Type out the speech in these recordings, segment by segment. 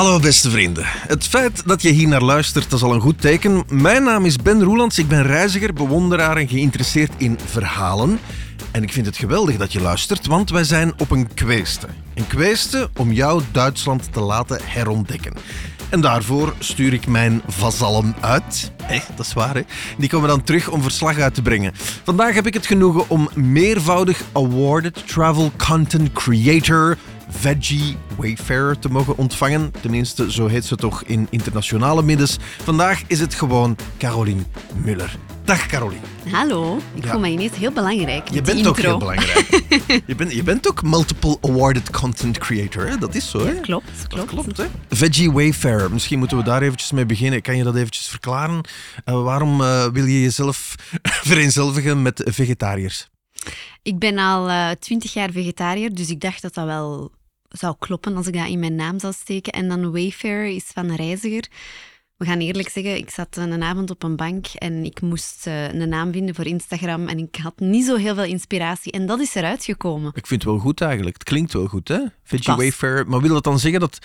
Hallo beste vrienden. Het feit dat je hier naar luistert, is al een goed teken. Mijn naam is Ben Roelands, ik ben reiziger, bewonderaar en geïnteresseerd in verhalen. En ik vind het geweldig dat je luistert, want wij zijn op een kweeste. Een kweeste om jouw Duitsland te laten herontdekken. En daarvoor stuur ik mijn vazallen uit. Echt, dat is waar, hè? Die komen dan terug om verslag uit te brengen. Vandaag heb ik het genoegen om meervoudig awarded travel content creator Veggie Wayfarer te mogen ontvangen. Tenminste, zo heet ze toch in internationale middens. Vandaag is het gewoon Caroline Muller. Dag Caroline. Hallo, ik Ja. voel me ineens heel belangrijk. Je bent die ook intro. heel belangrijk. je, bent, je bent ook multiple awarded content creator, hè? Dat is zo, hè? Klopt, Dat klopt. klopt, hè? Veggie Wayfarer. Misschien moeten we daar eventjes mee beginnen. Kan je dat eventjes verklaren? Eh, waarom eh, wil je jezelf vereenzelvigen met vegetariërs? Ik ben al twintig jaar vegetariër, dus ik dacht dat dat wel zou kloppen als ik dat in mijn naam zou steken. En dan Wayfarer is van reiziger. We gaan eerlijk zeggen, ik zat een avond op een bank en ik moest eh, een naam vinden voor Instagram en ik had niet zo heel veel inspiratie. En dat is eruit gekomen. Ik vind het wel goed eigenlijk. Het klinkt wel goed, hè? Veggie Pas. Wayfarer. Maar wil dat dan zeggen dat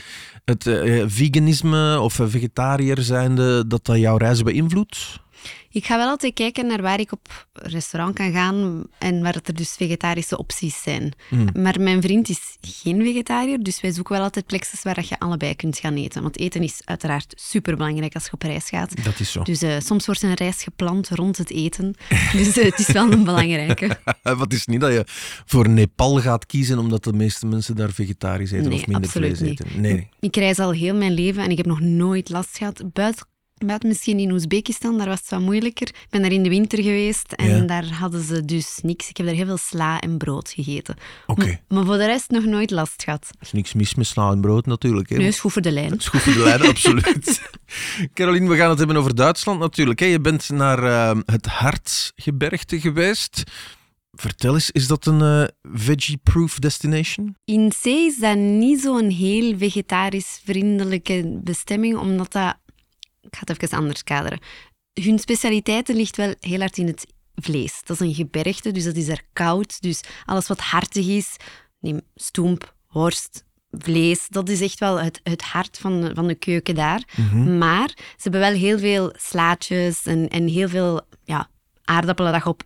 het eh, veganisme of eh, vegetariër zijnde, dat dat jouw reizen beïnvloedt? Ik ga wel altijd kijken naar waar ik op restaurant kan gaan en waar er dus vegetarische opties zijn. Hmm. Maar mijn vriend is geen vegetariër, dus wij zoeken wel altijd plekjes waar dat je allebei kunt gaan eten. Want eten is uiteraard superbelangrijk als je op reis gaat. Dat is zo. Dus eh, soms wordt een reis gepland rond het eten. Dus eh, het is wel een belangrijke. Wat is niet dat je voor Nepal gaat kiezen omdat de meeste mensen daar vegetarisch eten Nee, of minder vlees niet. eten? Nee. Ik reis al heel mijn leven en ik heb nog nooit last gehad. Buiten, buiten misschien in Oezbekistan, daar was het wat moeilijker. Ik ben daar in de winter geweest en Ja. daar hadden ze dus niks. Ik heb daar heel veel sla en brood gegeten. Oké. Maar voor de rest nog nooit last gehad. Er is niks mis met sla en brood natuurlijk. Hè? Nee, is goed voor de lijn. Dat is goed voor de lijn, absoluut. Caroline, we gaan het hebben over Duitsland natuurlijk. Hè? Je bent naar eh, het Hartsgebergte geweest. Vertel eens, is dat een eh, veggie-proof destination? In C is dat niet zo'n heel vegetarisch vriendelijke bestemming, omdat dat... Ik ga het even anders kaderen. Hun specialiteiten ligt wel heel hard in het vlees. Dat is een gebergte, dus dat is er koud. Dus alles wat hartig is, neem stoemp, worst, vlees, dat is echt wel het, het hart van de, van de keuken daar. Maar ze hebben wel heel veel slaatjes en, en heel veel ja, aardappelen dat je op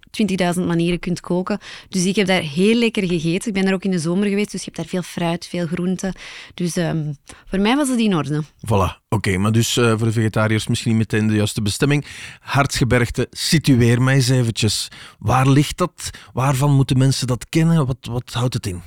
20.000 manieren kunt koken. Dus ik heb daar heel lekker gegeten. Ik ben daar ook in de zomer geweest, dus je hebt daar veel fruit, veel groenten. Dus ehm, voor mij was het in orde. Voilà, oké. maar dus eh, voor de vegetariërs misschien niet meteen de juiste bestemming. Hartsgebergte, situeer mij eens eventjes. Waar ligt dat? Waarvan moeten mensen dat kennen? Wat, wat houdt het in?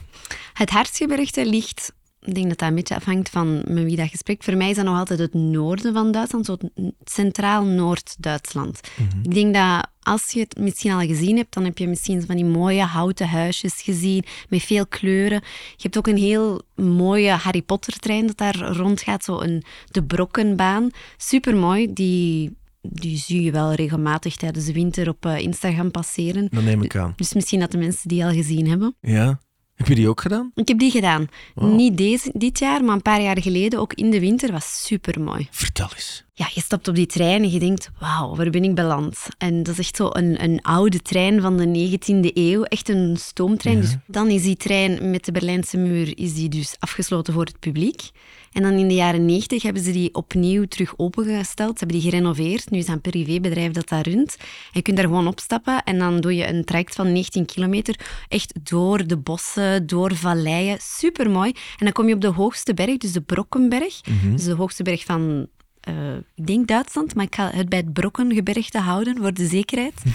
Het Hartsgebergte ligt, ik denk dat dat een beetje afhangt van met wie dat je spreekt. Voor mij is dat nog altijd het noorden van Duitsland, zo het centraal Noord-Duitsland. Ik denk dat als je het misschien al gezien hebt, dan heb je misschien van die mooie houten huisjes gezien met veel kleuren. Je hebt ook een heel mooie Harry Potter-trein dat daar rondgaat, zo een, de Brokkenbaan. Supermooi, die... Die zie je wel regelmatig tijdens de winter op eh, Instagram passeren. Dat neem ik aan. Dus misschien dat de mensen die al gezien hebben. Ja? Heb je die ook gedaan? Ik heb die gedaan. Niet deze, dit jaar, maar een paar jaar geleden, ook in de winter, was super mooi. Vertel eens. Ja, je stapt op die trein en je denkt, wauw, waar ben ik beland? En dat is echt zo een, een oude trein van de 19e eeuw, echt een stoomtrein. Dus dan is die trein met de Berlijnse muur is die dus afgesloten voor het publiek. En dan in de jaren 90 hebben ze die opnieuw terug opengesteld. Ze hebben die gerenoveerd. Nu is dat een privébedrijf dat daar runt. En je kunt daar gewoon opstappen en dan doe je een traject van 19 kilometer. Echt door de bossen, door valleien. Supermooi. En dan kom je op de hoogste berg, dus de Brokkenberg. Dus de hoogste berg van eh, ik denk Duitsland, maar ik ga het bij het Brokkengebergte houden voor de zekerheid.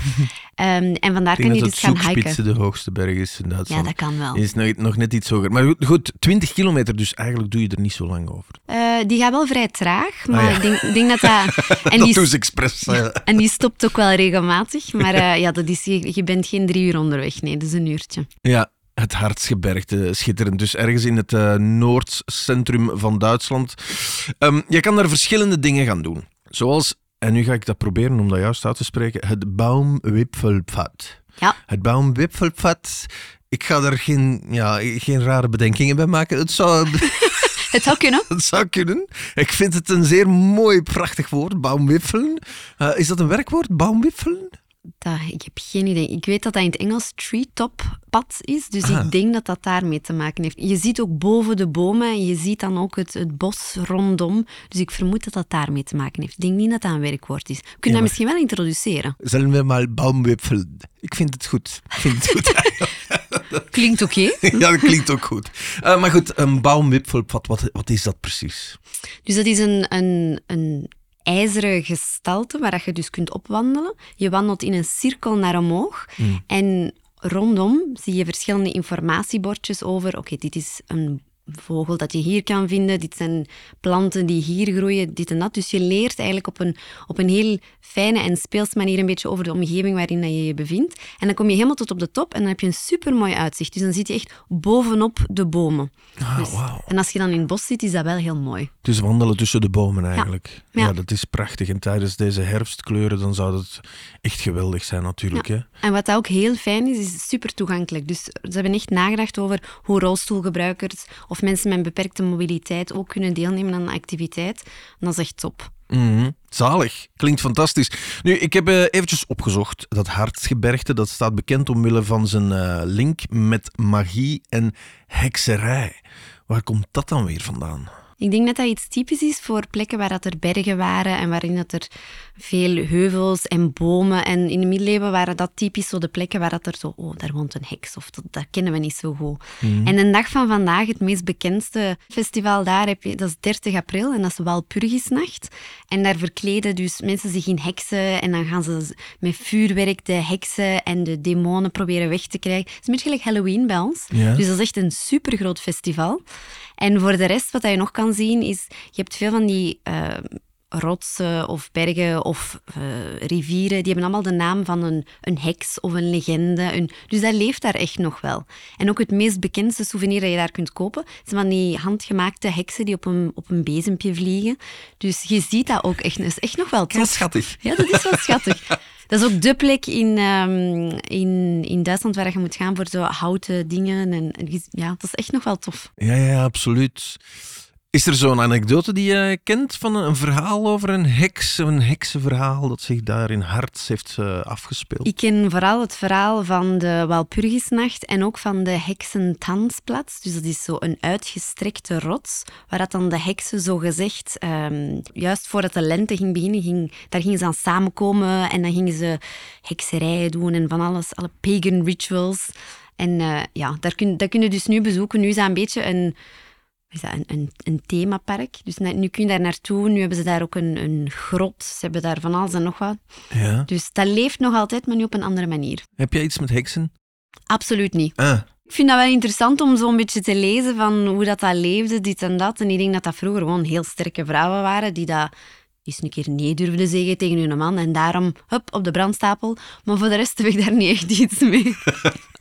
Ehm, en vandaar kan je dus gaan hiken. De hoogste berg is in Ja, Duitsland. dat kan wel. Is nog, nog net iets hoger. Maar goed, goed, 20 kilometer, dus eigenlijk doe je er niet zo lang over. Eh, die gaat wel vrij traag, maar Ah, ja. ik, denk, denk dat dat... En dat die, expres. en die stopt ook wel regelmatig, maar eh, ja, dat is, je, je bent geen drie uur onderweg, nee, dat is een uurtje. Ja, het Hartsgebergte, schitterend. Dus ergens in het eh, noordcentrum van Duitsland. Ehm, je kan daar verschillende dingen gaan doen. Zoals, en nu ga ik dat proberen om dat juist uit te spreken, het Baumwipfelpfad. Ja. Het Baumwipfelpfad. Ik ga er geen, ja, geen rare bedenkingen bij maken. Het zou, Het zou kunnen. het zou kunnen. Ik vind het een zeer mooi, prachtig woord. Baumwiffelen. Eh, is dat een werkwoord? Baumwiffelen? Dat, ik heb geen idee. Ik weet dat dat in het Engels treetop pad is, dus Ah. ik denk dat dat daarmee te maken heeft. Je ziet ook boven de bomen en je ziet dan ook het, het bos rondom, dus ik vermoed dat dat daarmee te maken heeft. Ik denk niet dat dat een werkwoord is. We kunnen dat misschien wel introduceren. Zullen we maar baumwipfelen? Ik vind het goed. Ik vind het goed. Klinkt oké. ja, dat klinkt ook goed. Eh, maar goed, een baumwipfelpad, wat, wat is dat precies? Dus dat is een, een, een ijzeren gestalte waar dat je dus kunt opwandelen. Je wandelt in een cirkel naar omhoog en rondom zie je verschillende informatiebordjes over. Oké, dit is een vogel dat je hier kan vinden. Dit zijn planten die hier groeien, dit en dat. Dus je leert eigenlijk op een, op een heel fijne en speels manier een beetje over de omgeving waarin je je bevindt. En dan kom je helemaal tot op de top en dan heb je een supermooi uitzicht. Dus dan zit je echt bovenop de bomen. Ah, Dus- wauw. En als je dan in het bos zit, is dat wel heel mooi. Dus wandelen tussen de bomen eigenlijk. Ja. Ja. dat is prachtig. En tijdens deze herfstkleuren, dan zou dat echt geweldig zijn natuurlijk. Hè? En wat ook heel fijn is, is super toegankelijk. Dus ze hebben echt nagedacht over hoe rolstoelgebruikers of mensen met een beperkte mobiliteit ook kunnen deelnemen aan een activiteit. Dat is echt top. Mhm. Zalig. Klinkt fantastisch. Nu, ik heb eh, eventjes opgezocht. Dat Hartsgebergte, dat staat bekend omwille van zijn eh, link met magie en hekserij. Waar komt dat dan weer vandaan? Ik denk dat dat iets typisch is voor plekken waar dat er bergen waren en waarin dat er veel heuvels en bomen. En in de middeleeuwen waren dat typisch zo de plekken waar dat er zo, oh, daar woont een heks of dat, dat kennen we niet zo goed. En de dag van vandaag, het meest bekendste festival daar, heb je, dat is 30 april en dat is Walpurgisnacht. En daar verkleden dus mensen zich in heksen en dan gaan ze met vuurwerk de heksen en de demonen proberen weg te krijgen. Het is een beetje gelijk Halloween bij ons. Dus dat is echt een supergroot festival. En voor de rest, wat je nog kan zien, is je hebt veel van die eh, rotsen of bergen of eh, rivieren, die hebben allemaal de naam van een, een heks of een legende. Een, dus dat leeft daar echt nog wel. En ook het meest bekendste souvenir dat je daar kunt kopen, zijn van die handgemaakte heksen die op een, op een bezempje vliegen. Dus je ziet dat ook echt, dat is echt nog wel tof. schattig. Ja, dat is wel schattig. Dat is ook de plek in, ehm, in, in Duitsland waar je moet gaan voor zo houten dingen. En, en ja, dat is echt nog wel tof. Ja, ja, absoluut. Is er zo'n anekdote die je kent van een, verhaal over een heks, een heksenverhaal dat zich daar in Harts heeft eh, afgespeeld? Ik ken vooral het verhaal van de Walpurgisnacht en ook van de Heksentanzplaats. Dus dat is zo een uitgestrekte rots, waar dat dan de heksen zo gezegd, ehm, juist voordat de lente ging beginnen, daar gingen ze aan samenkomen en dan gingen ze hekserijen doen en van alles, alle pagan rituals. En eh, ja, daar kun je dus nu bezoeken. Nu is dat een beetje een, is dat een, een, een themapark. Dus nu kun je daar naartoe. Nu hebben ze daar ook een, een grot. Ze hebben daar van alles en nog wat. Ja. Dus dat leeft nog altijd, maar nu op een andere manier. Heb jij iets met heksen? Absoluut niet. Ah, Ik vind dat wel interessant om zo'n beetje te lezen van hoe dat, dat leefde, dit en dat. En ik denk dat dat vroeger gewoon heel sterke vrouwen waren die dat eens een keer nee durfden zeggen tegen hun man. En daarom, hup, op de brandstapel. Maar voor de rest heb ik daar niet echt iets mee.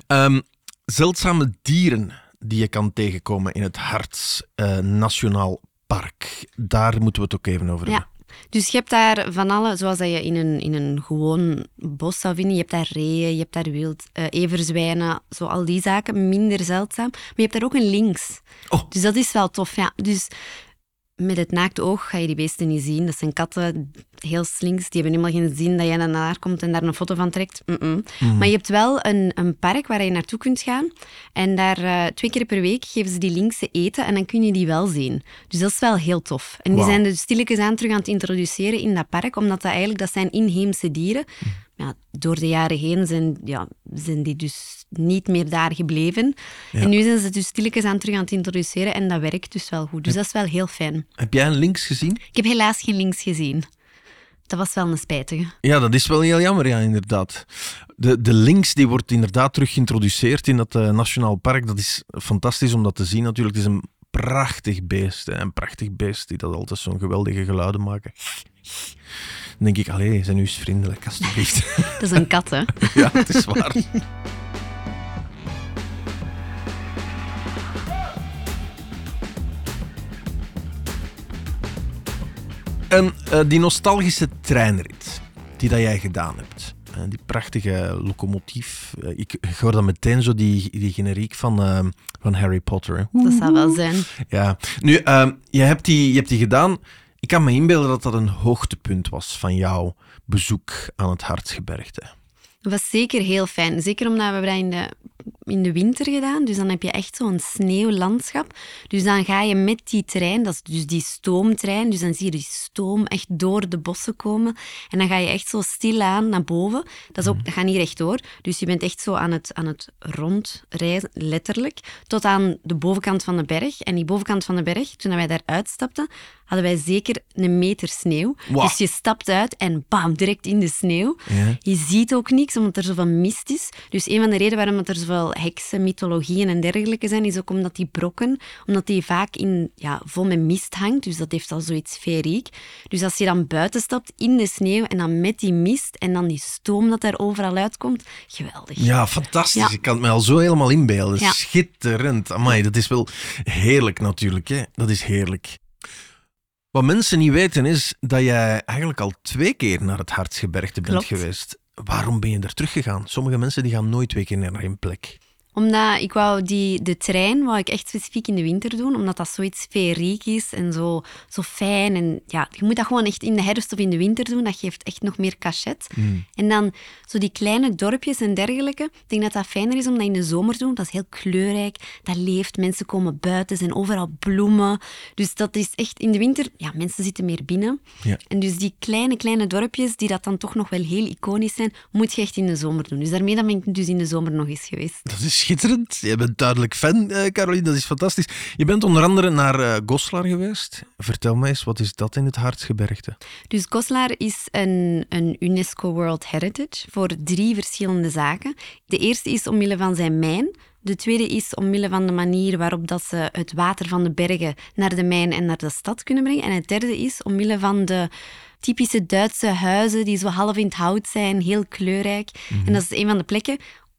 Ehm, zeldzame dieren die je kan tegenkomen in het Harts eh, Nationaal Park. Daar moeten we het ook even over Ja. hebben. Dus je hebt daar van alle, zoals dat je in een, in een gewoon bos zou vinden. Je hebt daar reeën, je hebt daar wild, eh, everzwijnen, zo al die zaken. Minder zeldzaam. Maar je hebt daar ook een links. Oh. Dus dat is wel tof, ja. Dus met het naakte oog ga je die beesten niet zien. Dat zijn katten, heel slinks. Die hebben helemaal geen zin dat jij naar daar komt en daar een foto van trekt. Mm-mm. Maar je hebt wel een, een park waar je naartoe kunt gaan. En daar eh, twee keer per week geven ze die linkse eten en dan kun je die wel zien. Dus dat is wel heel tof. En die zijn dus stilletjes aan terug aan het introduceren in dat park, omdat dat eigenlijk, dat zijn inheemse dieren. Ja, door de jaren heen zijn, ja, zijn die dus niet meer daar gebleven. En nu zijn ze dus stilletjes aan terug aan het introduceren en dat werkt dus wel goed. Dus dat is wel heel fijn. Heb jij een links gezien? Ik heb helaas geen links gezien. Dat was wel een spijtige. Ja, dat is wel heel jammer, ja, inderdaad. De, de links die wordt inderdaad terug geïntroduceerd in dat eh, Nationaal Park. Dat is fantastisch om dat te zien natuurlijk. Het is een prachtig beest. Hè. Een prachtig beest die dat altijd zo'n geweldige geluiden maken. Dan denk ik, allee, zijn u eens vriendelijk, alstublieft. Dat is een kat, hè? ja, het is waar. En eh, die nostalgische treinrit die dat jij gedaan hebt. eh, die prachtige locomotief. eh, ik, ik hoor dan meteen zo die, die generiek van, van Harry Potter. hè. Dat zou wel zijn. Ja, nu, je, hebt die, je hebt die gedaan. Ik kan me inbeelden dat dat een hoogtepunt was van jouw bezoek aan het Hartsgebergte. Dat was zeker heel fijn. Zeker omdat we dat in de, in de winter gedaan. Dus dan heb je echt zo'n sneeuwlandschap. Dus dan ga je met die trein, dat is dus die stoomtrein, dus dan zie je die stoom echt door de bossen komen. En dan ga je echt zo stilaan naar boven. Dat, is ook, dat gaat niet rechtdoor. Dus je bent echt zo aan het, aan het rondreizen, letterlijk, tot aan de bovenkant van de berg. En die bovenkant van de berg, toen wij daar uitstapten, hadden wij zeker een meter sneeuw. Wow. Dus je stapt uit en bam, direct in de sneeuw. Ja. Je ziet ook niks, omdat er zoveel mist is. Dus een van de redenen waarom er zoveel heksen, mythologieën en dergelijke zijn, is ook omdat die brokken, omdat die vaak in, ja, vol met mist hangt. Dus dat heeft al zoiets feeriek. Dus als je dan buiten stapt in de sneeuw en dan met die mist en dan die stoom dat daar overal uitkomt, geweldig. Ja, fantastisch. Ja. Ik kan het me al zo helemaal inbeelden. Ja. Schitterend. Amai, dat is wel heerlijk natuurlijk. Hè? Dat is heerlijk. Wat mensen niet weten is dat jij eigenlijk al twee keer naar het Hartsgebergte bent Klopt. geweest. Waarom ben je daar teruggegaan? Sommige mensen die gaan nooit twee keer naar een plek. Omdat ik wou die, de trein wou ik echt specifiek in de winter doen, omdat dat zoiets feeriek is en zo, zo fijn. En ja, je moet dat gewoon echt in de herfst of in de winter doen. Dat geeft echt nog meer cachet. En dan zo die kleine dorpjes en dergelijke. Ik denk dat dat fijner is om dat in de zomer te doen. Dat is heel kleurrijk, dat leeft. Mensen komen buiten, zijn overal bloemen. Dus dat is echt in de winter, ja, mensen zitten meer binnen. Ja. En dus die kleine, kleine dorpjes, die dat dan toch nog wel heel iconisch zijn, moet je echt in de zomer doen. Dus daarmee dan ben ik dus in de zomer nog eens geweest. Dat is schitterend. Je bent duidelijk fan, eh, Caroline. Dat is fantastisch. Je bent onder andere naar eh, Goslar geweest. Vertel mij eens, wat is dat in het Hartsgebergte? Dus Goslar is een, een UNESCO World Heritage voor drie verschillende zaken. De eerste is omwille van zijn mijn. De tweede is omwille van de manier waarop dat ze het water van de bergen naar de mijn en naar de stad kunnen brengen. En het derde is omwille van de typische Duitse huizen die zo half in het hout zijn, heel kleurrijk. En dat is een van de plekken.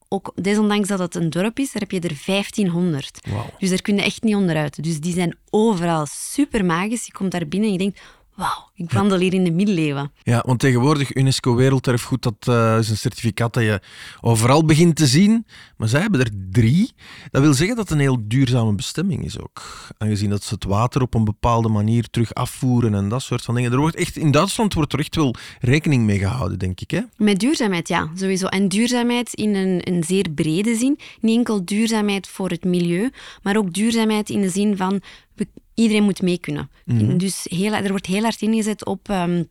Ook desondanks dat het een dorp is, daar heb je er 1500. Wauw. Dus daar kun je echt niet onderuit. Dus die zijn overal super magisch. Je komt daar binnen en je denkt, wauw, ik wandel hier in de middeleeuwen. Ja, want tegenwoordig UNESCO Werelderfgoed, dat eh, is een certificaat dat je overal begint te zien. Maar zij hebben er drie. Dat wil zeggen dat het een heel duurzame bestemming is ook. Aangezien dat ze het water op een bepaalde manier terug afvoeren en dat soort van dingen. Er wordt echt, in Duitsland wordt er echt wel rekening mee gehouden, denk ik. Hè? Met duurzaamheid, ja, sowieso. En duurzaamheid in een, een zeer brede zin. Niet enkel duurzaamheid voor het milieu, maar ook duurzaamheid in de zin van we- iedereen moet mee kunnen. Dus heel, er wordt heel hard ingezet op ehm,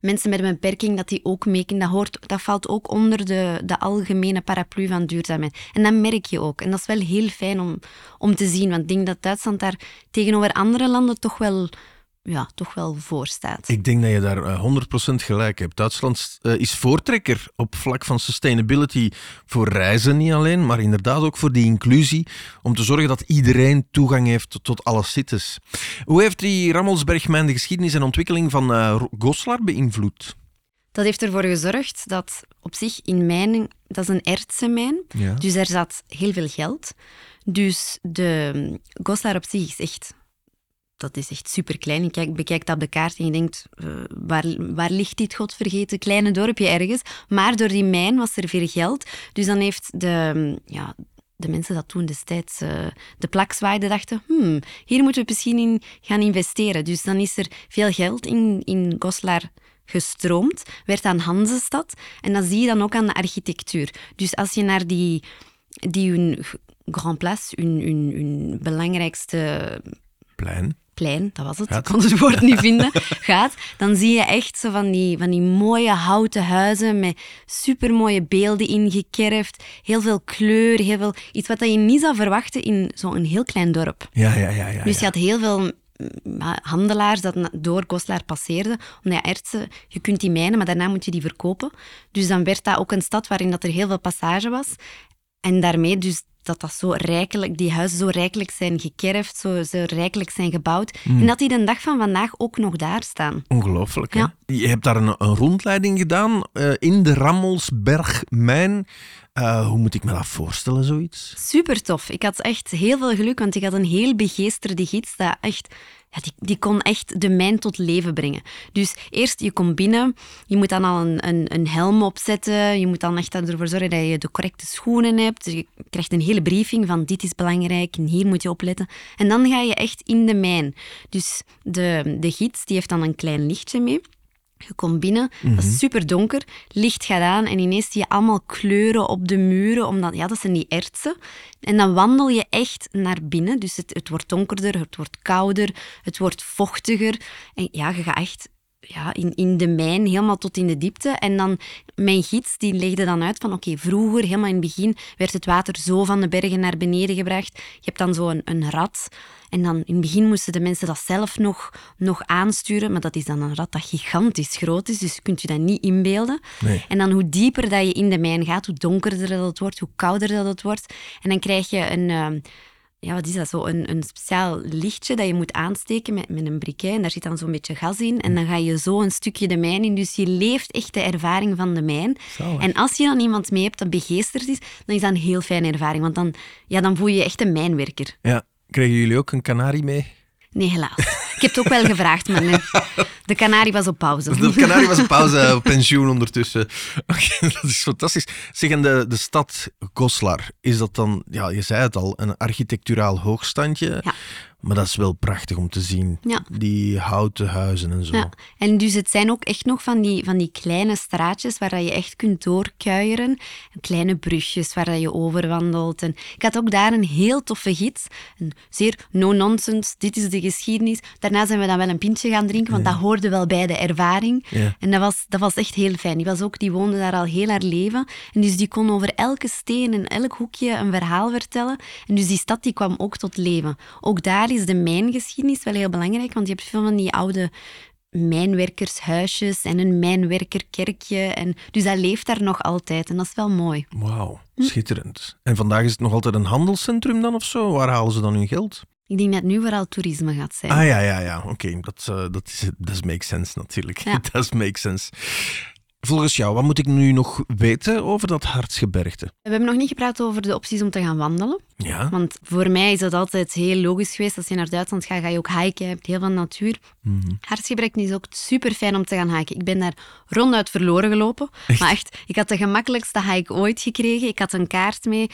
mensen met een beperking, dat die ook mee kunnen. Dat, hoort, dat valt ook onder de, de algemene paraplu van duurzaamheid. En dat merk je ook. En dat is wel heel fijn om, om te zien, want ik denk dat Duitsland daar tegenover andere landen toch wel, ja, toch wel voor staat. Ik denk dat je daar eh, 100% gelijk hebt. Duitsland eh, is voortrekker op vlak van sustainability voor reizen niet alleen, maar inderdaad ook voor die inclusie, om te zorgen dat iedereen toegang heeft tot, alle sites. Hoe heeft die Rammelsbergmijn de geschiedenis en ontwikkeling van eh, Goslar beïnvloed? Dat heeft ervoor gezorgd dat op zich in mijn, dat is een ertsenmijn, Ja. dus er zat heel veel geld. Dus de mm, Goslar op zich is echt, dat is echt super klein. Je kijkt, bekijkt dat op de kaart en je denkt, eh, waar, waar ligt dit godvergeten kleine dorpje ergens? Maar door die mijn was er veel geld. Dus dan heeft de, ja, de mensen dat toen destijds eh, de plak zwaaiden, dachten, hmm, hier moeten we misschien in gaan investeren. Dus dan is er veel geld in, in Goslar gestroomd, werd aan Hansestad. En dat zie je dan ook aan de architectuur. Dus als je naar die, die hun Grand Place, hun, hun, hun belangrijkste Plein. Plein, dat was het, ik kon het woord niet vinden, gaat, dan zie je echt zo van die, van die mooie houten huizen met supermooie beelden ingekerfd, heel veel kleur, heel veel, iets wat je niet zou verwachten in zo'n heel klein dorp. Ja, ja, ja. ja, Dus je had heel veel mm, handelaars dat door Goslar passeerden. Omdat ja, ertsen, je kunt die mijnen, maar daarna moet je die verkopen. Dus dan werd dat ook een stad waarin dat er heel veel passage was. En daarmee dus dat dat zo rijkelijk, die huizen zo rijkelijk zijn gekerfd, zo, zo rijkelijk zijn gebouwd. Mm. En dat die de dag van vandaag ook nog daar staan. Ongelooflijk, hè? Ja. Je hebt daar een, een rondleiding gedaan eh, in de Rammelsbergmijn. Eh, hoe moet ik me dat voorstellen, zoiets? Super tof. Ik had echt heel veel geluk, want ik had een heel begeesterde gids dat echt... Ja, die, die kon echt de mijn tot leven brengen. Dus eerst, je komt binnen, je moet dan al een, een, een helm opzetten, je moet dan echt ervoor zorgen dat je de correcte schoenen hebt. Dus je krijgt een hele briefing van dit is belangrijk en hier moet je opletten. En dan ga je echt in de mijn. Dus de, de gids die heeft dan een klein lichtje mee. Je komt binnen, dat is super donker, licht gaat aan en ineens zie je allemaal kleuren op de muren, omdat ja, dat zijn die ertsen. En dan wandel je echt naar binnen, dus het, het wordt donkerder, het wordt kouder, het wordt vochtiger. En ja, je gaat echt ja, in, in de mijn, helemaal tot in de diepte. En dan, mijn gids, die legde dan uit van, oké, vroeger, helemaal in het begin, werd het water zo van de bergen naar beneden gebracht. Je hebt dan zo een, een rad. En dan in het begin moesten de mensen dat zelf nog, nog aansturen, maar dat is dan een rad dat gigantisch groot is, dus je kunt je dat niet inbeelden. Nee. En dan hoe dieper dat je in de mijn gaat, hoe donkerder dat het wordt, hoe kouder dat het wordt. En dan krijg je een... ehm, ja, wat is dat? Zo een, een speciaal lichtje dat je moet aansteken met, met een briquet. En daar zit dan zo'n beetje gas in. En dan ga je zo een stukje de mijn in. Dus je leeft echt de ervaring van de mijn. Zalig. En als je dan iemand mee hebt dat begeesterd is, dan is dat een heel fijne ervaring. Want dan, ja, dan voel je je echt een mijnwerker. Ja. Kregen jullie ook een kanarie mee? Nee, helaas. Ik heb het ook wel gevraagd, maar nee. De kanarie was op pauze. De kanarie was op pauze, op pensioen ondertussen. Oké, dat is fantastisch. Zeg, en de, de stad Goslar, is dat dan, ja, je zei het al, een architecturaal hoogstandje? Ja. Maar dat is wel prachtig om te zien. Ja. Die houten huizen en zo. Ja, en dus het zijn ook echt nog van die, van die kleine straatjes waar dat je echt kunt doorkuieren. Kleine brugjes waar dat je overwandelt. En ik had ook daar een heel toffe gids. Een zeer no-nonsense, dit is de geschiedenis. Daarna zijn we dan wel een pintje gaan drinken, want dat hoorde wel bij de ervaring. En dat was, dat was echt heel fijn. Die, was ook, die woonde daar al heel haar leven. En dus die kon over elke steen en elk hoekje een verhaal vertellen. En dus die stad die kwam ook tot leven. Ook daar is de mijngeschiedenis wel heel belangrijk, want je hebt veel van die oude mijnwerkershuisjes en een mijnwerkerkerkje. En, dus dat leeft daar nog altijd en dat is wel mooi. Wauw, Hm. schitterend. En vandaag is het nog altijd een handelscentrum dan of zo? Waar halen ze dan hun geld? Ik denk dat het nu vooral toerisme gaat zijn. Ah ja, ja, ja. Oké, dat, eh, dat is dat makes sense natuurlijk. Ja. Dat makes sense. Volgens jou, wat moet ik nu nog weten over dat Hartsgebergte? We hebben nog niet gepraat over de opties om te gaan wandelen. Ja. Want voor mij is dat altijd heel logisch geweest. Als je naar Duitsland gaat, ga je ook hiken. Je hebt heel veel natuur. Mhm. Hartsgebrekten is ook super fijn om te gaan hiken. Ik ben daar ronduit verloren gelopen. Maar echt, ik had de gemakkelijkste hike ooit gekregen. Ik had een kaart mee.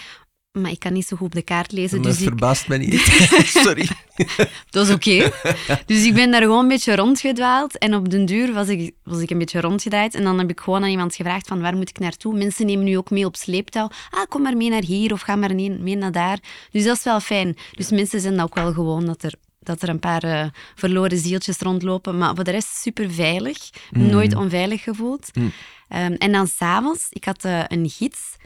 Maar ik kan niet zo goed op de kaart lezen. Dat Dus ik, verbaast me niet. Sorry. dat is oké. Dus ik ben daar gewoon een beetje rondgedwaald. En op den duur was ik, was ik een beetje rondgedraaid. En dan heb ik gewoon aan iemand gevraagd van waar moet ik naartoe? Mensen nemen nu ook mee op sleeptouw. Ah, kom maar mee naar hier of ga maar mee, naar daar. Dus dat is wel fijn. Dus mensen zijn ook wel gewoon dat er dat er een paar eh, verloren zieltjes rondlopen. Maar voor de rest super veilig. Nooit onveilig gevoeld. Ehm, en dan s'avonds, ik had eh, een gids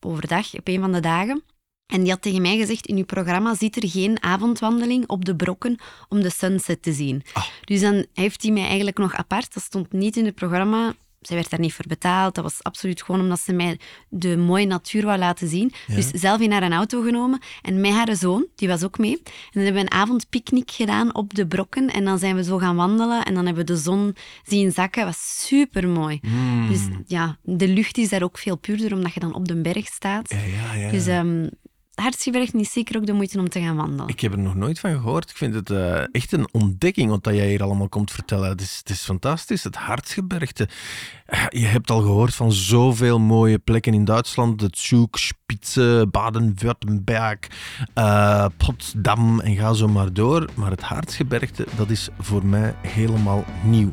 overdag op een van de dagen. En die had tegen mij gezegd, in uw programma zit er geen avondwandeling op de brokken om de sunset te zien. Dus dan heeft hij mij eigenlijk nog apart, dat stond niet in het programma, zij werd daar niet voor betaald, dat was absoluut gewoon omdat ze mij de mooie natuur wou laten zien. Dus zelf in haar een auto genomen en met haar zoon, die was ook mee. En dan hebben we een avondpicknick gedaan op de brokken en dan zijn we zo gaan wandelen en dan hebben we de zon zien zakken. Dat was super mooi. Dus ja, de lucht is daar ook veel puurder omdat je dan op de berg staat. Ja, ja, ja. Dus um, Hartstikke is zeker ook de moeite om te gaan wandelen. Ik heb er nog nooit van gehoord. Ik vind het eh, echt een ontdekking wat jij hier allemaal komt vertellen. Het is, het is fantastisch, het Hartsgebergte. Eh, Je hebt al gehoord van zoveel mooie plekken in Duitsland. Het Zug, Spitze, Baden-Württemberg, eh, Potsdam en ga zo maar door. Maar het Hartsgebergte, dat is voor mij helemaal nieuw.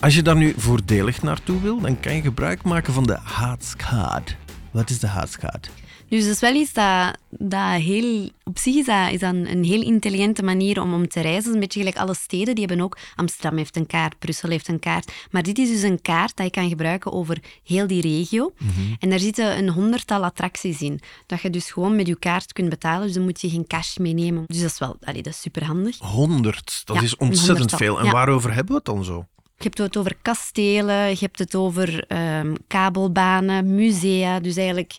Als je daar nu voordelig naartoe wil, dan kan je gebruik maken van de Hartskaart. Wat is de Hartskaart? Dus dat is wel iets dat, dat heel... Op zich is dat, is dat een, een heel intelligente manier om, om te reizen. Is een beetje gelijk alle steden. Die hebben ook... Amsterdam heeft een kaart, Brussel heeft een kaart. Maar dit is dus een kaart dat je kan gebruiken over heel die regio. En daar zitten een honderdtal attracties in. Dat je dus gewoon met je kaart kunt betalen. Dus dan moet je geen cash meenemen. Dus dat is wel... Allee, dat is superhandig. 100, dat Ja, is ontzettend veel. En ja. waarover hebben we het dan zo? Je hebt het over kastelen, je hebt het over ehm, kabelbanen, musea. Dus eigenlijk,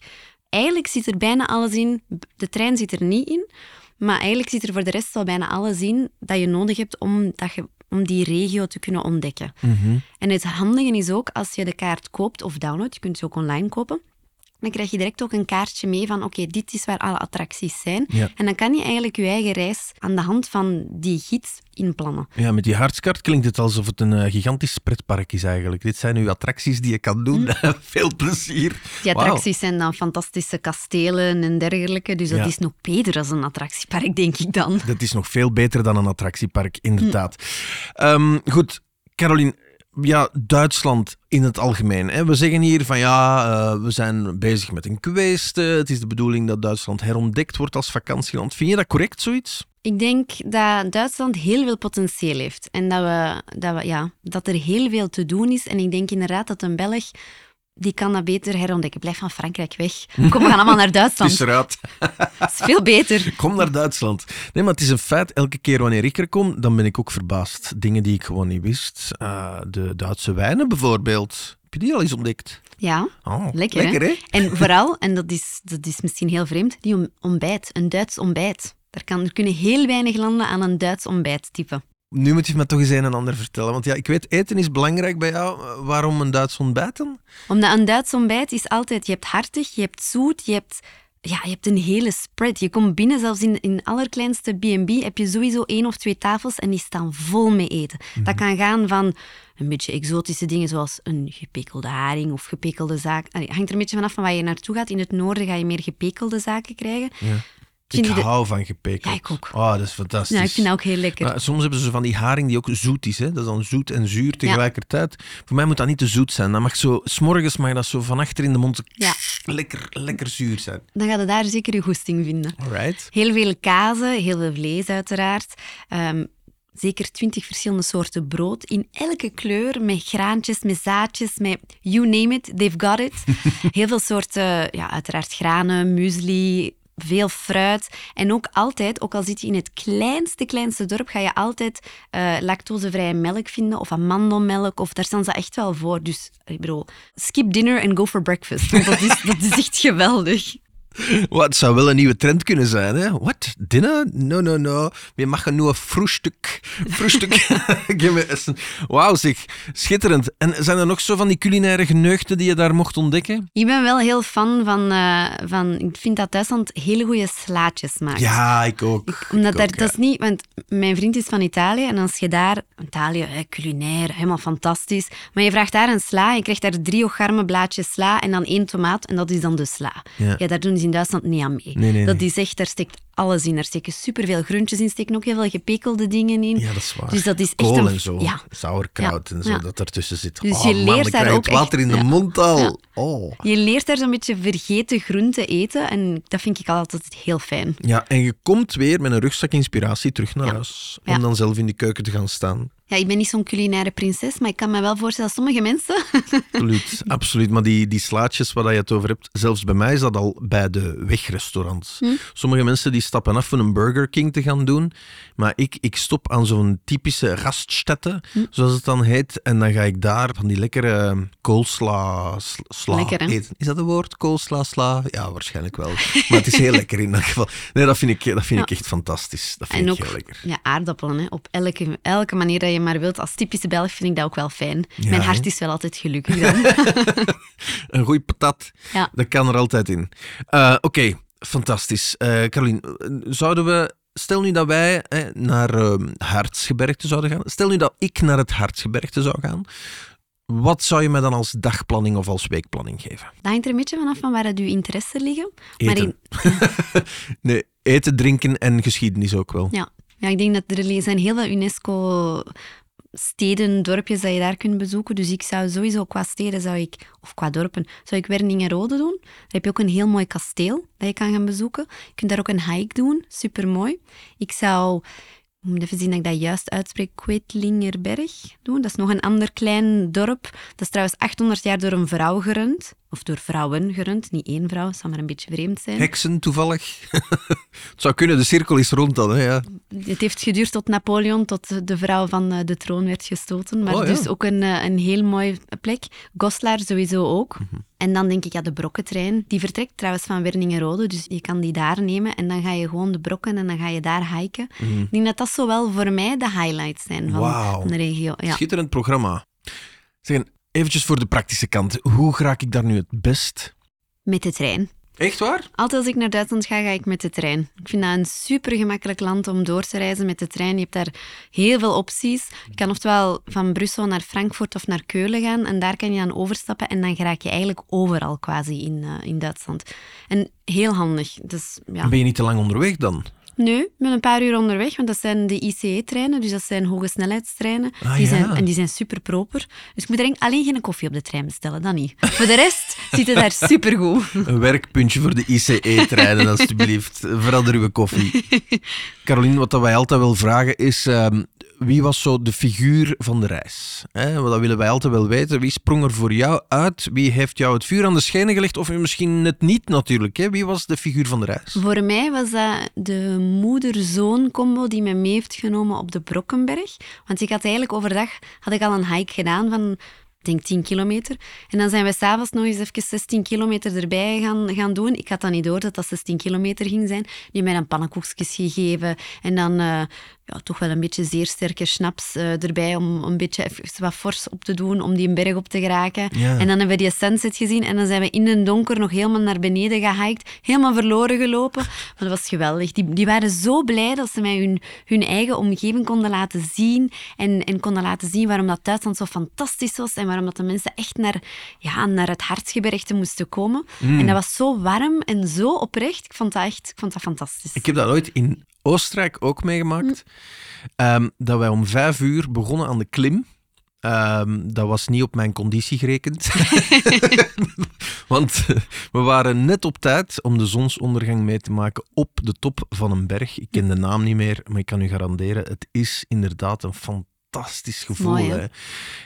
eigenlijk zit er bijna alles in. De trein zit er niet in, maar eigenlijk zit er voor de rest wel bijna alles in dat je nodig hebt om, dat je, om die regio te kunnen ontdekken. En het handige is ook, als je de kaart koopt of downloadt, je kunt ze ook online kopen, dan krijg je direct ook een kaartje mee van oké, dit is waar alle attracties zijn. Ja. En dan kan je eigenlijk je eigen reis aan de hand van die gids inplannen. Ja, met die hartskaart klinkt het alsof het een eh, gigantisch pretpark is eigenlijk. Dit zijn uw attracties die je kan doen. Veel plezier. Die attracties zijn dan fantastische kastelen en dergelijke, dus dat Ja. is nog beter als een attractiepark, denk ik dan. Dat is nog veel beter dan een attractiepark, inderdaad. Hm. Ehm, goed, Caroline. Ja, Duitsland in het algemeen. Hè. We zeggen hier van ja, eh, we zijn bezig met een kweeste. Het is de bedoeling dat Duitsland herontdekt wordt als vakantieland. Vind je dat correct, zoiets? Ik denk dat Duitsland heel veel potentieel heeft en dat, we, dat, we, ja, dat er heel veel te doen is. En ik denk inderdaad dat een Belg, die kan dat beter herontdekken. Blijf van Frankrijk weg. Kom, we gaan allemaal naar Het Duitsland. is eruit. Dat is veel beter. Kom naar Duitsland. Nee, maar het is een feit. Elke keer wanneer ik er kom, dan ben ik ook verbaasd. Dingen die ik gewoon niet wist. Eh, de Duitse wijnen bijvoorbeeld. Heb je die al eens ontdekt? Ja, Oh, lekker, lekker hè? En vooral, en dat is, dat is misschien heel vreemd, die ontbijt. Een Duits ontbijt. Daar, kan, er kunnen heel weinig landen aan een Duits ontbijt typen. Nu moet je me toch eens een en ander vertellen. Want ja, ik weet, eten is belangrijk bij jou. Waarom een Duits ontbijt dan? Omdat een Duits ontbijt is altijd, je hebt hartig, je hebt zoet, je hebt, ja, je hebt een hele spread. Je komt binnen, zelfs in, in allerkleinste B&B heb je sowieso één of twee tafels en die staan vol met eten. Dat kan gaan van een beetje exotische dingen zoals een gepekelde haring of gepekelde zaken. Allee, hangt er een beetje vanaf van waar je naartoe gaat. In het noorden ga je meer gepekelde zaken krijgen. Ik de- hou van gepekeld. Ja, ik ook. Oh, dat is fantastisch. Ja, ik vind dat ook heel lekker. Maar soms hebben ze zo van die haring die ook zoet is. Hè? Dat is dan zoet en zuur tegelijkertijd. Voor mij moet dat niet te zoet zijn. Dat mag zo, s'morgens mag dat zo van achter in de mond Ja. lekker, lekker zuur zijn. Dan ga je daar zeker je goesting vinden. Alright. Heel veel kazen, heel veel vlees uiteraard. Ehm, zeker twintig verschillende soorten brood in elke kleur, met graantjes, met zaadjes, met you name it, they've got it. Heel veel soorten, ja, uiteraard granen, muesli, veel fruit. En ook altijd, ook al zit je in het kleinste, kleinste dorp, ga je altijd eh, lactosevrije melk vinden of amandelmelk. Of daar staan ze echt wel voor. Dus ik bedoel, skip dinner and go for breakfast. Dat is echt geweldig. Wat het zou wel een nieuwe trend kunnen zijn, hè? What? Dinner? No, no, no. We maken nu een me essen. Wauw, zeg. Schitterend. En zijn er nog zo van die culinaire geneugten die je daar mocht ontdekken? Ik ben wel heel fan van, eh, van... Ik vind dat Duitsland hele goede slaatjes maakt. Ja, ik ook. Omdat Ik daar, ook, dat ja. is niet... Want mijn vriend is van Italië en als je daar... Italië, hè, culinair, helemaal fantastisch. Maar je vraagt daar een sla, je krijgt daar drie ocharme blaadjes sla en dan één tomaat en dat is dan de sla. Ja. Ja, daar doen in Duitsland niet aan mee. Nee, nee, dat is echt, daar steekt alles in. Daar steken superveel groentjes in, steken ook heel veel gepekelde dingen in. Ja, dat is waar. Dus dat is echt Kool een- en zo. ja. Sauerkraut Ja, en zo, dat ertussen zit. Dus oh, je man, leert daar ook het water echt- in de mond al. Oh. Je leert daar zo'n beetje vergeten groenten eten en dat vind ik altijd heel fijn. Ja, en je komt weer met een rugzak inspiratie terug naar huis. Om dan zelf in de keuken te gaan staan. Ja, ik ben niet zo'n culinaire prinses, maar ik kan me wel voorstellen dat sommige mensen... Absoluut, absoluut. Maar die, die slaatjes waar je het over hebt, zelfs bij mij is dat al bij de wegrestaurants. Hm. Sommige mensen die stappen af om een Burger King te gaan doen. Maar ik, ik stop aan zo'n typische raststätte, Hm. zoals het dan heet. En dan ga ik daar van die lekkere koolsla sla, sla Lekker, hè? eten. Is dat een woord? Koolsla, sla? Ja, waarschijnlijk wel. Maar het is heel lekker in dat geval. Nee, dat vind ik, dat vind ik echt fantastisch. Dat vind En ik ook heel lekker. ja, aardappelen, hè. op elke, elke manier dat je maar wilt. Als typische Belg vind ik dat ook wel fijn. Ja, Mijn hart is wel altijd gelukkig dan. Een goeie patat, Ja. dat kan er altijd in. Eh, Oké, fantastisch. Eh Carolien, zouden we... Stel nu dat wij naar ehm Hartsgebergte zouden gaan. Stel nu dat ik naar het Hartsgebergte zou gaan. Wat zou je me dan als dagplanning of als weekplanning geven? Dat hangt er een beetje vanaf van waar dat uw interesse liggen. Maar Eten. in, nee, eten, drinken en geschiedenis ook wel. ja. Ja, ik denk dat er zijn heel veel UNESCO steden, dorpjes dat je daar kunt bezoeken. Dus ik zou sowieso qua steden, zou ik, of qua dorpen, zou ik Werningerode doen. Daar heb je ook een heel mooi kasteel dat je kan gaan bezoeken. Je kunt daar ook een hike doen, supermooi. Ik zou, ik moet even zien dat ik dat juist uitspreek, Quedlingerberg doen. Dat is nog een ander klein dorp. Dat is trouwens 800 jaar door een vrouw gerund. Of door vrouwen gerund, niet één vrouw, zou maar een beetje vreemd zijn. Heksen toevallig. het zou kunnen, de cirkel is rond dan. Hè, ja. Het heeft geduurd tot Napoleon, tot de vrouw van eh, de troon werd gestoten. Maar Oh, ja. dus ook een, eh, een heel mooie plek. Goslar sowieso ook. Mhm. En dan denk ik, ja, de brokkentrein. Die vertrekt trouwens van Werningerode, dus je kan die daar nemen. En dan ga je gewoon de brokken en dan ga je daar hiken. Ik denk dat dat zo wel voor mij de highlights zijn van, Mhm. De regio. Ja. Schitterend programma. Zeg, eventjes voor de praktische kant. Hoe raak ik daar nu het best? Met de trein. Echt waar? Altijd als ik naar Duitsland ga, ga ik met de trein. Ik vind dat een super gemakkelijk land om door te reizen met de trein. Je hebt daar heel veel opties. Je kan oftewel van Brussel naar Frankfurt of naar Keulen gaan en daar kan je dan overstappen en dan raak je eigenlijk overal quasi in, uh, in Duitsland. En heel handig. Dus, ja. Ben je niet te lang onderweg dan? Nee, ik ben een paar uur onderweg, want dat zijn de ICE-treinen, dus dat zijn hoge snelheidstreinen. Ah, die ja. zijn, en die zijn super proper. Dus ik moet er alleen geen koffie op de trein bestellen, dat niet. Voor de rest zit het daar supergoed. Een werkpuntje voor de ICE-treinen, alstublieft. Verander uw koffie. Caroline, wat wij altijd wel vragen is... ehm, wie was zo de figuur van de reis? Dat willen wij altijd wel weten. Wie sprong er voor jou uit? Wie heeft jou het vuur aan de schijnen gelegd? Of misschien net niet natuurlijk. Hè? Wie was de figuur van de reis? Voor mij was dat de moeder-zoon-combo die mij mee heeft genomen op de Brokkenberg. Want ik had eigenlijk overdag had ik al een hike gedaan van denk 10 kilometer. En dan zijn we s'avonds nog eens even 16 kilometer erbij gaan, gaan doen. Ik had dan niet door dat dat 16 kilometer ging zijn. Die mij dan pannenkoekjes gegeven. En dan eh, ja, toch wel een beetje zeer sterke snaps eh, erbij om een beetje even wat fors op te doen, om die een berg op te geraken. Ja. En dan hebben we die sunset gezien en dan zijn we in het donker nog helemaal naar beneden gehiked, helemaal verloren gelopen. Maar dat was geweldig. Die, die waren zo blij dat ze mij hun, hun eigen omgeving konden laten zien en, en konden laten zien waarom dat Duitsland zo fantastisch was en waarom dat de mensen echt naar, ja, naar het hartsgebergte moesten komen. Mm. En dat was zo warm en zo oprecht. Ik vond dat echt ik vond dat fantastisch. Ik heb dat ooit in Oostenrijk ook meegemaakt. Ehm, dat wij om vijf uur begonnen aan de klim. Ehm, dat was niet op mijn conditie gerekend. Want we waren net op tijd om de zonsondergang mee te maken op de top van een berg. Ik ken de naam niet meer, maar ik kan u garanderen, het is inderdaad een fantastisch gevoel. Mooi, hè?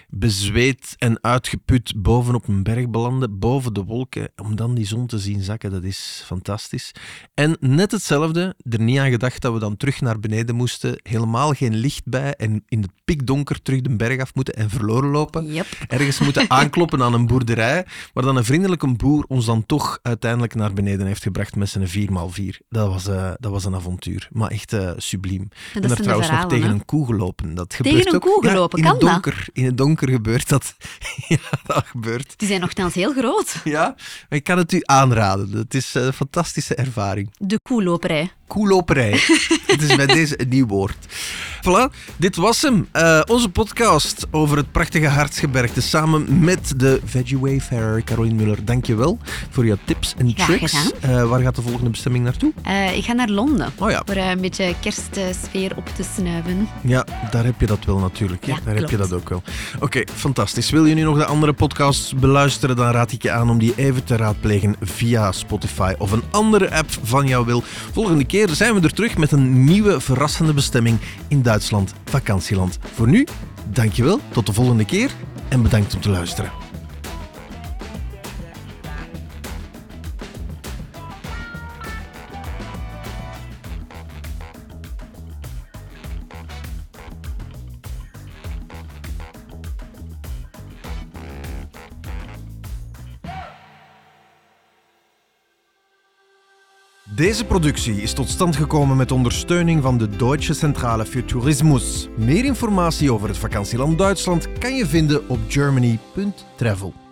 Bezweet en uitgeput bovenop een berg belanden, boven de wolken, om dan die zon te zien zakken, dat is fantastisch. En net hetzelfde, er niet aan gedacht dat we dan terug naar beneden moesten, helemaal geen licht bij en in het pikdonker terug de berg af moeten en verloren lopen. Yep. Ergens moeten aankloppen aan een boerderij, waar dan een vriendelijke boer ons dan toch uiteindelijk naar beneden heeft gebracht met zijn 4x4. Dat was, eh, dat was een avontuur, maar echt eh, subliem. Ik ben zijn daar de trouwens nog tegen hè? een koe gelopen. Dat gebeurt een ook. koe Ja, gelopen, in kan het dat? donker, In het donker gebeurt dat. ja, dat gebeurt. Die zijn nogthans heel groot. Ja, maar ik kan het u aanraden. Het is een fantastische ervaring. De koeloperij. Koeloperij. Het is bij deze een nieuw woord. Voilà, dit was hem. Eh, onze podcast over het prachtige Hartsgebergte samen met de Veggie Wayfarer Caroline Muller. Dank je wel voor jouw tips en Graag tricks. Eh, waar gaat de volgende bestemming naartoe? Eh, ik ga naar Londen. Oh ja. Voor een beetje kerstsfeer op te snuiven. Ja, daar heb je dat wel natuurlijk. Ja, daar heb je dat ook wel. Oké, fantastisch. Wil je nu nog de andere podcasts beluisteren, dan raad ik je aan om die even te raadplegen via Spotify of een andere app van jouw wil. Volgende zijn we er terug met een nieuwe verrassende bestemming in Duitsland, vakantieland. Voor nu, dankjewel, tot de volgende keer en bedankt om te luisteren. Deze productie is tot stand gekomen met ondersteuning van de Deutsche Centrale für Tourismus. Meer informatie over het vakantieland Duitsland kan je vinden op germany.travel.